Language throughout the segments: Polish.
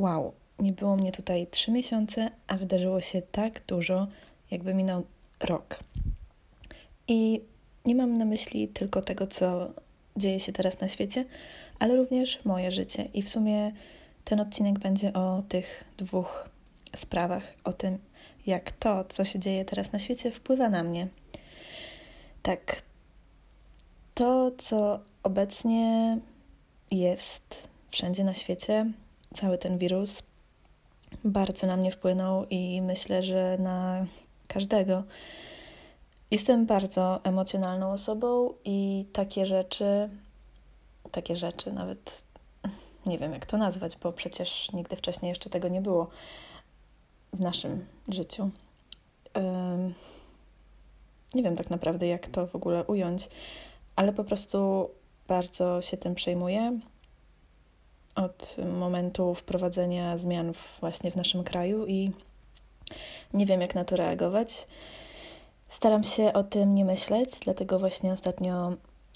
wow, nie było mnie tutaj trzy miesiące, a wydarzyło się tak dużo, jakby minął rok. I nie mam na myśli tylko tego, co dzieje się teraz na świecie, ale również moje życie. I w sumie ten odcinek będzie o tych dwóch sprawach, o tym, jak to, co się dzieje teraz na świecie, wpływa na mnie. Tak, to, co obecnie jest wszędzie na świecie, cały ten wirus, bardzo na mnie wpłynął i myślę, że na każdego. Jestem bardzo emocjonalną osobą i takie rzeczy, takie rzeczy, nawet nie wiem jak to nazwać, bo przecież nigdy wcześniej jeszcze tego nie było w naszym życiu. Nie wiem tak naprawdę, jak to w ogóle ująć, ale po prostu bardzo się tym przejmuję od momentu wprowadzenia zmian właśnie w naszym kraju i nie wiem, jak na to reagować. Staram się o tym nie myśleć, dlatego właśnie ostatnio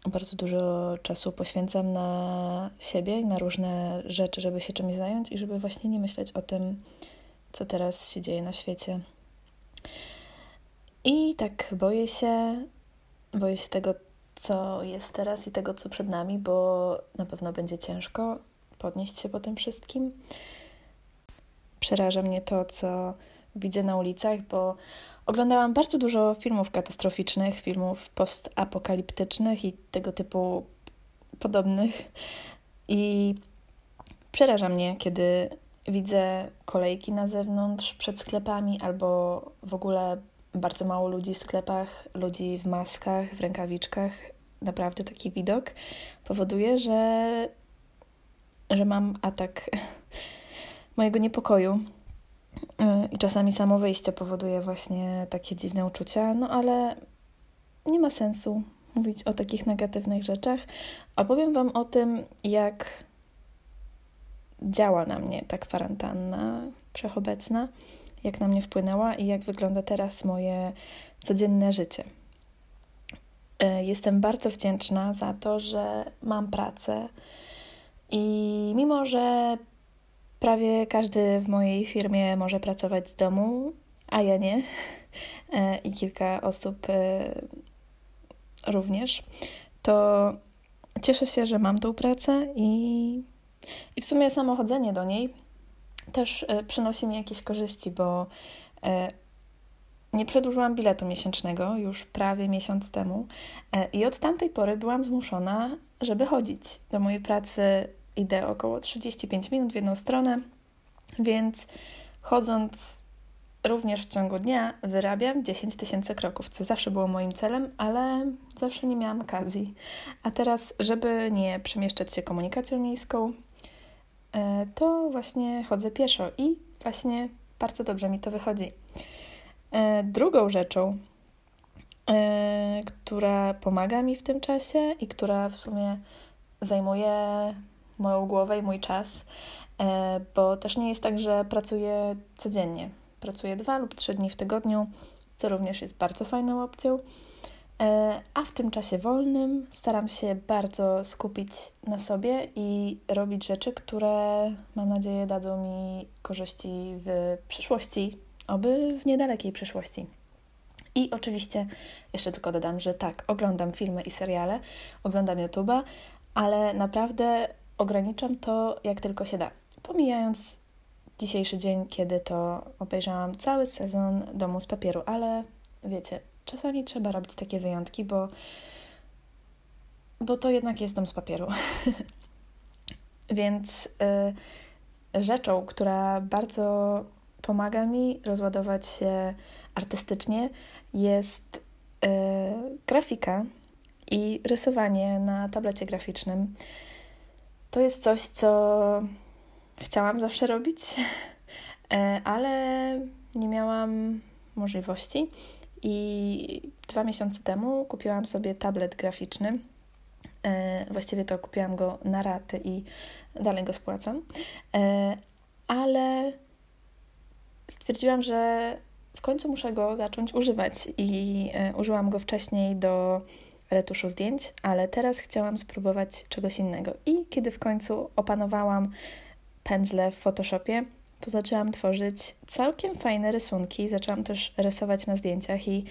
bardzo dużo czasu poświęcam na siebie i na różne rzeczy, żeby się czymś zająć i żeby właśnie nie myśleć o tym, co teraz się dzieje na świecie. I tak boję się, boję się tego, co jest teraz i tego, co przed nami, bo na pewno będzie ciężko podnieść się po tym wszystkim. Przeraża mnie to, co widzę na ulicach, bo oglądałam bardzo dużo filmów katastroficznych, filmów postapokaliptycznych i tego typu podobnych. I przeraża mnie, kiedy widzę kolejki na zewnątrz przed sklepami albo w ogóle bardzo mało ludzi w sklepach, ludzi w maskach, w rękawiczkach. Naprawdę taki widok powoduje, że, że mam atak mojego niepokoju. Y, I czasami samo wyjście powoduje właśnie takie dziwne uczucia, no ale nie ma sensu mówić o takich negatywnych rzeczach. Opowiem Wam o tym, jak działa na mnie ta kwarantanna wszechobecna, jak na mnie wpłynęła i jak wygląda teraz moje codzienne życie. Y, jestem bardzo wdzięczna za to, że mam pracę i mimo, że Prawie każdy w mojej firmie może pracować z domu, a ja nie. E, I kilka osób e, również. To cieszę się, że mam tą pracę i, i w sumie samo chodzenie do niej też e, przynosi mi jakieś korzyści, bo nie przedłużyłam biletu miesięcznego już prawie miesiąc temu i od tamtej pory byłam zmuszona, żeby chodzić do mojej pracy idę około 35 minut w jedną stronę, więc chodząc również w ciągu dnia wyrabiam 10 tysięcy kroków, co zawsze było moim celem, ale zawsze nie miałam okazji. A teraz, żeby nie przemieszczać się komunikacją miejską, e, to właśnie chodzę pieszo i właśnie bardzo dobrze mi to wychodzi. E, drugą rzeczą, e, która pomaga mi w tym czasie i która w sumie zajmuje moją głowę i mój czas, e, bo też nie jest tak, że pracuję codziennie. Pracuję dwa lub trzy dni w tygodniu, co również jest bardzo fajną opcją. E, a w tym czasie wolnym staram się bardzo skupić na sobie i robić rzeczy, które mam nadzieję dadzą mi korzyści w przyszłości, oby w niedalekiej przyszłości. I oczywiście jeszcze tylko dodam, że tak, oglądam filmy i seriale, oglądam YouTube'a, ale naprawdę ograniczam to jak tylko się da. Pomijając dzisiejszy dzień, kiedy to obejrzałam cały sezon Domu z papieru, ale wiecie, czasami trzeba robić takie wyjątki, bo, bo to jednak jest dom z papieru. Więc y, rzeczą, która bardzo pomaga mi rozładować się artystycznie, jest y, grafika i rysowanie na tablecie graficznym. To jest coś, co chciałam zawsze robić, e, ale nie miałam możliwości. I dwa miesiące temu kupiłam sobie tablet graficzny. E, właściwie to kupiłam go na raty i dalej go spłacam. E, ale stwierdziłam, że w końcu muszę go zacząć używać i użyłam go wcześniej do retuszu zdjęć, ale teraz chciałam spróbować czegoś innego. I kiedy w końcu opanowałam pędzle w Photoshopie, to zaczęłam tworzyć całkiem fajne rysunki. Zaczęłam też rysować na zdjęciach i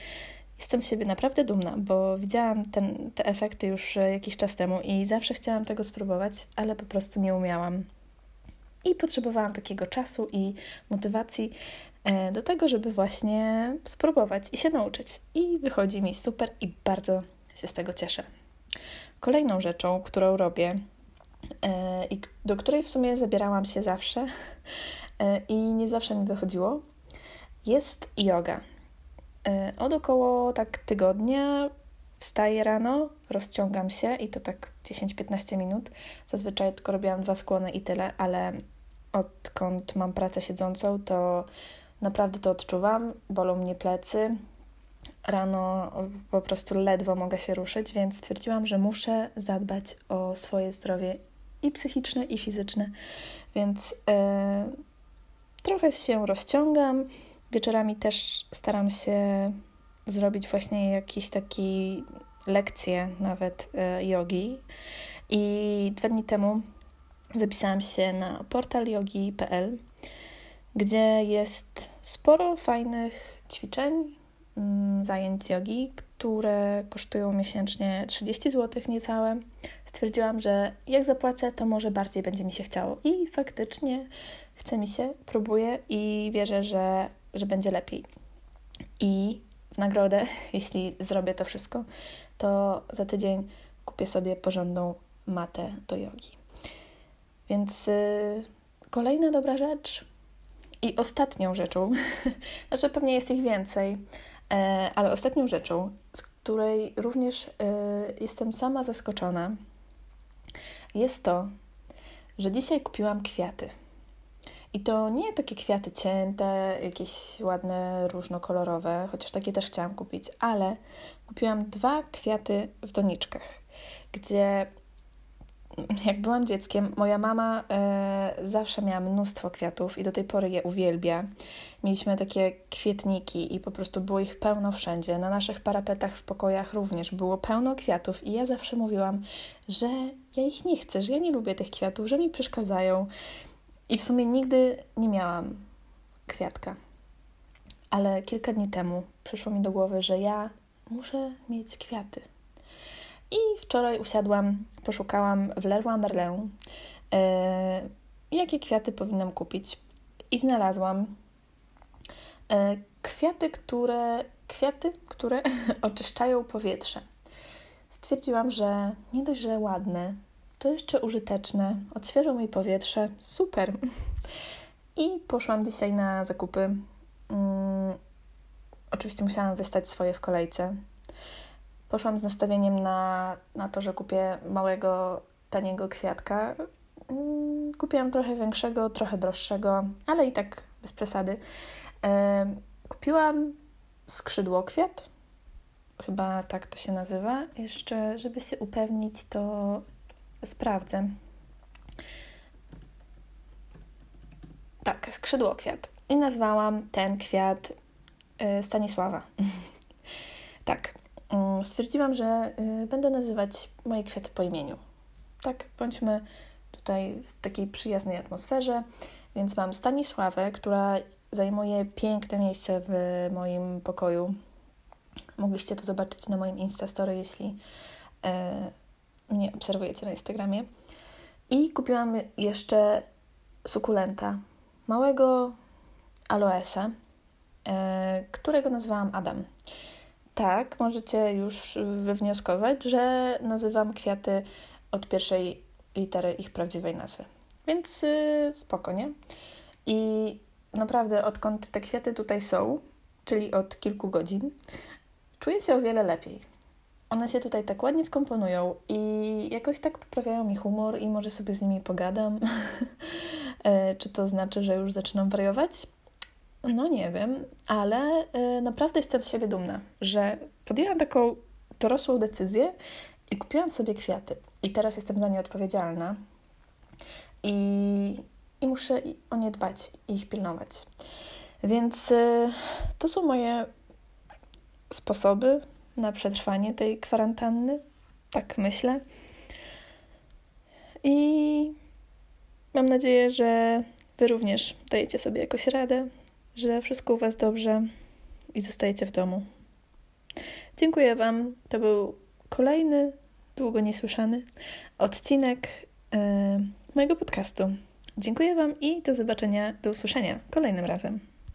jestem z siebie naprawdę dumna, bo widziałam ten, te efekty już jakiś czas temu i zawsze chciałam tego spróbować, ale po prostu nie umiałam. I potrzebowałam takiego czasu i motywacji e, do tego, żeby właśnie spróbować i się nauczyć. I wychodzi mi super i bardzo się z tego cieszę. Kolejną rzeczą, którą robię e, i do której w sumie zabierałam się zawsze e, i nie zawsze mi wychodziło, jest yoga. Od około tak tygodnia wstaję rano, rozciągam się i to tak 10-15 minut. Zazwyczaj tylko robiłam dwa skłony i tyle, ale odkąd mam pracę siedzącą, to naprawdę to odczuwam. Bolą mnie plecy. Rano po prostu ledwo mogę się ruszyć, więc stwierdziłam, że muszę zadbać o swoje zdrowie i psychiczne, i fizyczne. Więc e, trochę się rozciągam. Wieczorami też staram się zrobić właśnie jakieś takie lekcje, nawet e, jogi. I dwa dni temu zapisałam się na portal yogi.pl, gdzie jest sporo fajnych ćwiczeń, zajęć jogi, które kosztują miesięcznie 30 zł niecałe. Stwierdziłam, że jak zapłacę, to może bardziej będzie mi się chciało. I faktycznie chce mi się, próbuję i wierzę, że, że będzie lepiej. I w nagrodę, jeśli zrobię to wszystko, to za tydzień kupię sobie porządną matę do jogi. Więc y, kolejna dobra rzecz i ostatnią rzeczą, znaczy pewnie jest ich więcej, ale ostatnią rzeczą, z której również y, jestem sama zaskoczona, jest to, że dzisiaj kupiłam kwiaty. I to nie takie kwiaty cięte, jakieś ładne, różnokolorowe, chociaż takie też chciałam kupić, ale kupiłam dwa kwiaty w doniczkach, gdzie jak byłam dzieckiem, moja mama e, zawsze miała mnóstwo kwiatów i do tej pory je uwielbia. Mieliśmy takie kwietniki i po prostu było ich pełno wszędzie. Na naszych parapetach w pokojach również było pełno kwiatów i ja zawsze mówiłam, że ja ich nie chcę, że ja nie lubię tych kwiatów, że mi przeszkadzają. I w sumie nigdy nie miałam kwiatka. Ale kilka dni temu przyszło mi do głowy, że ja muszę mieć kwiaty i wczoraj usiadłam, poszukałam w Leroy Merlin, e, jakie kwiaty powinnam kupić. I znalazłam e, kwiaty, które, kwiaty, które oczyszczają powietrze. Stwierdziłam, że nie dość, że ładne, to jeszcze użyteczne, odświeżą mi powietrze, super. I poszłam dzisiaj na zakupy. Mm, oczywiście musiałam wystać swoje w kolejce, poszłam z nastawieniem na, na to, że kupię małego, taniego kwiatka. Mm, kupiłam trochę większego, trochę droższego, ale i tak bez przesady. Kupiłam skrzydło kwiat, chyba tak to się nazywa. Jeszcze, żeby się upewnić, to sprawdzę. Tak, skrzydło kwiat. I nazwałam ten kwiat y, Stanisława. tak. Mm, stwierdziłam, że y, będę nazywać moje kwiaty po imieniu. Tak, bądźmy tutaj w takiej przyjaznej atmosferze. Więc mam Stanisławę, która zajmuje piękne miejsce w moim pokoju. Mogliście to zobaczyć na moim Instastory, jeśli e, mnie obserwujecie na Instagramie. I kupiłam jeszcze sukulenta, małego aloesa, e, którego nazwałam Adam. Tak, możecie już wywnioskować, że nazywam kwiaty od pierwszej litery ich prawdziwej nazwy. Więc yy, spoko, nie? I naprawdę odkąd te kwiaty tutaj są, czyli od kilku godzin, czuję się o wiele lepiej. One się tutaj tak ładnie wkomponują i jakoś tak poprawiają mi humor i może sobie z nimi pogadam. E, czy to znaczy, że już zaczynam wariować? No nie wiem, ale y, naprawdę jestem z siebie dumna, że podjęłam taką dorosłą decyzję i kupiłam sobie kwiaty. I teraz jestem za nie odpowiedzialna. I, i muszę o nie dbać i ich pilnować. Więc y, to są moje sposoby na przetrwanie tej kwarantanny. Tak myślę. I Mam nadzieję, że Wy również dajecie sobie jakoś radę, że wszystko u Was dobrze i zostajecie w domu. Dziękuję Wam. To był kolejny, długo niesłyszany odcinek yy, mojego podcastu. Dziękuję Wam i do zobaczenia, do usłyszenia kolejnym razem.